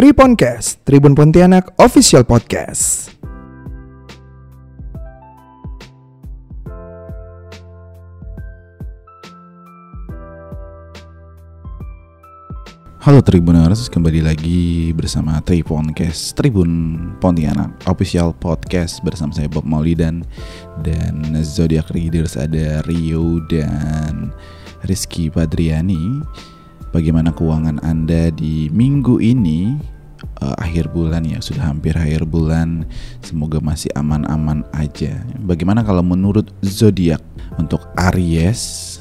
Triponcast, Tribun Pontianak Official Podcast. Halo Tribuners, kembali lagi bersama Triponcast Tribun Pontianak Official Podcast bersama saya Bob Maulidan dan Zodiac Readers ada Rio dan Rizky Padriani. Bagaimana keuangan Anda di minggu ini? Uh, akhir bulan ya, sudah hampir akhir bulan. Semoga masih aman-aman aja. Bagaimana kalau menurut Zodiac untuk Aries?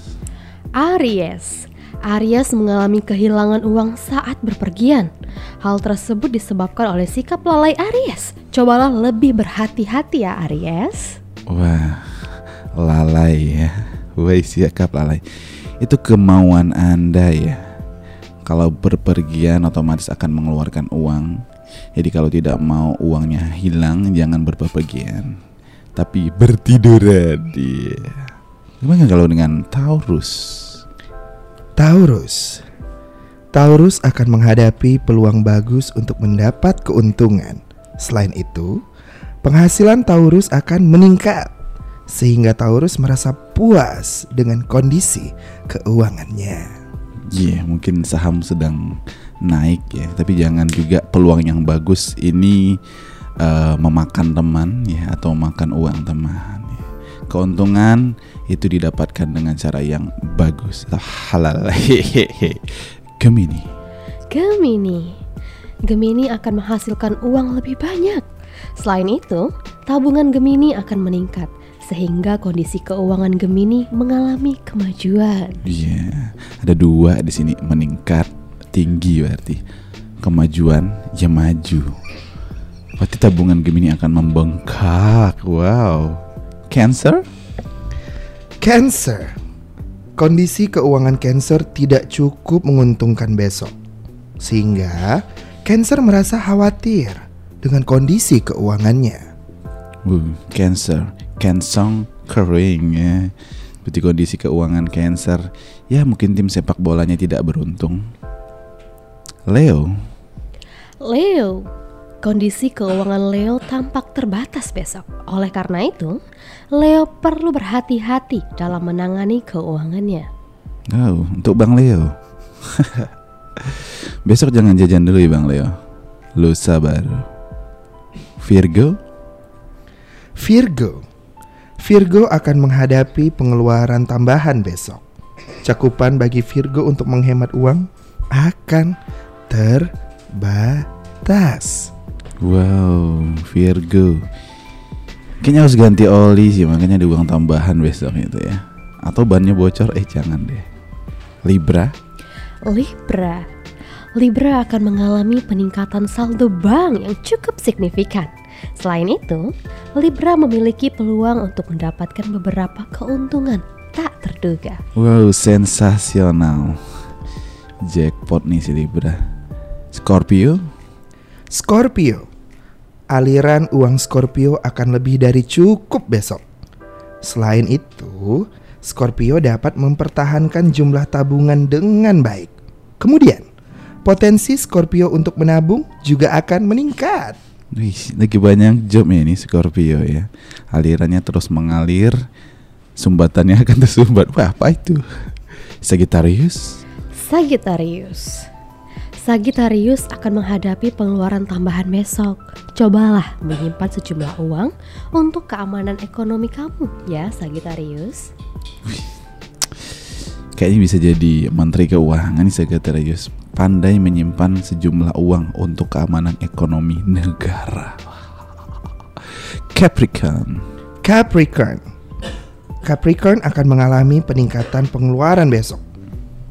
Aries Aries mengalami kehilangan uang saat berpergian. Hal tersebut disebabkan oleh sikap lalai Aries. Cobalah lebih berhati-hati ya Aries. Wah, lalai ya. Wah, sikap lalai. Itu kemauan Anda ya. Kalau berpergian otomatis akan mengeluarkan uang. Jadi kalau tidak mau uangnya hilang, jangan berpergian. Tapi bertiduran dia. Gimana kalau dengan Taurus? Taurus. Taurus akan menghadapi peluang bagus untuk mendapat keuntungan. Selain itu, penghasilan Taurus akan meningkat sehingga Taurus merasa puas dengan kondisi keuangannya. Iya, yeah, mungkin saham sedang naik ya, tapi jangan juga peluang yang bagus ini uh, memakan teman ya atau makan uang teman. Ya. Keuntungan itu didapatkan dengan cara yang bagus. Halal. Gemini. Gemini. Gemini akan menghasilkan uang lebih banyak. Selain itu, tabungan Gemini akan meningkat sehingga kondisi keuangan Gemini mengalami kemajuan. Iya, yeah, ada dua di sini meningkat tinggi berarti kemajuan ya maju. Berarti tabungan Gemini akan membengkak. Wow. Cancer? Cancer. Kondisi keuangan Cancer tidak cukup menguntungkan besok. Sehingga Cancer merasa khawatir dengan kondisi keuangannya. Uh, cancer, cancer kering ya. Berarti kondisi keuangan Cancer, ya mungkin tim sepak bolanya tidak beruntung. Leo. Leo, Kondisi keuangan Leo tampak terbatas besok. Oleh karena itu, Leo perlu berhati-hati dalam menangani keuangannya. Oh, untuk Bang Leo. besok jangan jajan dulu ya Bang Leo. Lu sabar. Virgo? Virgo. Virgo akan menghadapi pengeluaran tambahan besok. Cakupan bagi Virgo untuk menghemat uang akan terbatas. Wow, Virgo. Kayaknya harus ganti oli sih, makanya ada uang tambahan besok itu ya. Atau bannya bocor, eh jangan deh. Libra. Libra. Libra akan mengalami peningkatan saldo bank yang cukup signifikan. Selain itu, Libra memiliki peluang untuk mendapatkan beberapa keuntungan tak terduga. Wow, sensasional. Jackpot nih si Libra. Scorpio. Scorpio aliran uang Scorpio akan lebih dari cukup besok. Selain itu, Scorpio dapat mempertahankan jumlah tabungan dengan baik. Kemudian, potensi Scorpio untuk menabung juga akan meningkat. Wih, lagi banyak job ya ini Scorpio ya. Alirannya terus mengalir, sumbatannya akan tersumbat. Wah, apa itu? Sagittarius? Sagittarius. Sagittarius akan menghadapi pengeluaran tambahan besok. Cobalah menyimpan sejumlah uang untuk keamanan ekonomi kamu ya Sagittarius. Kayaknya bisa jadi menteri keuangan nih Sagittarius. Pandai menyimpan sejumlah uang untuk keamanan ekonomi negara. Capricorn. Capricorn. Capricorn akan mengalami peningkatan pengeluaran besok.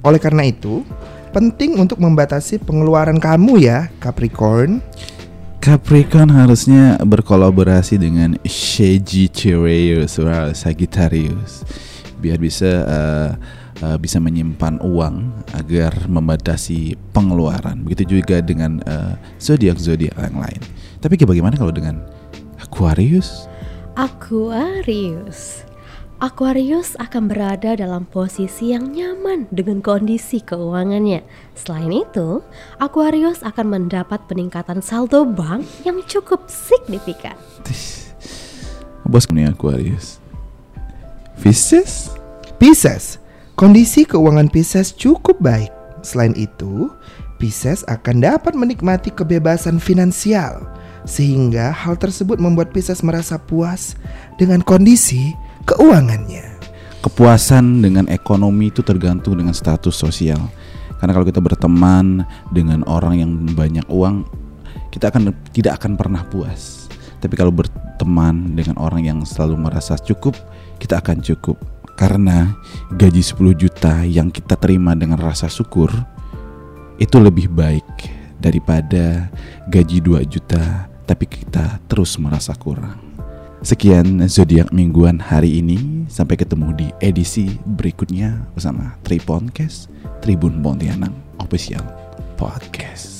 Oleh karena itu, penting untuk membatasi pengeluaran kamu ya, Capricorn. Capricorn harusnya berkolaborasi dengan Sagittarius, wow, Sagittarius, biar bisa uh, uh, bisa menyimpan uang agar membatasi pengeluaran. Begitu juga dengan uh, zodiak zodiak yang lain. Tapi bagaimana kalau dengan Aquarius? Aquarius. Aquarius akan berada dalam posisi yang nyaman dengan kondisi keuangannya. Selain itu, Aquarius akan mendapat peningkatan saldo bank yang cukup signifikan. Bos nih Aquarius. Pisces? Pisces, kondisi keuangan Pisces cukup baik. Selain itu, Pisces akan dapat menikmati kebebasan finansial sehingga hal tersebut membuat Pisces merasa puas dengan kondisi keuangannya. Kepuasan dengan ekonomi itu tergantung dengan status sosial. Karena kalau kita berteman dengan orang yang banyak uang, kita akan tidak akan pernah puas. Tapi kalau berteman dengan orang yang selalu merasa cukup, kita akan cukup. Karena gaji 10 juta yang kita terima dengan rasa syukur itu lebih baik daripada gaji 2 juta tapi kita terus merasa kurang. Sekian zodiak mingguan hari ini. Sampai ketemu di edisi berikutnya bersama Triponcast Tribun Pontianak Official Podcast.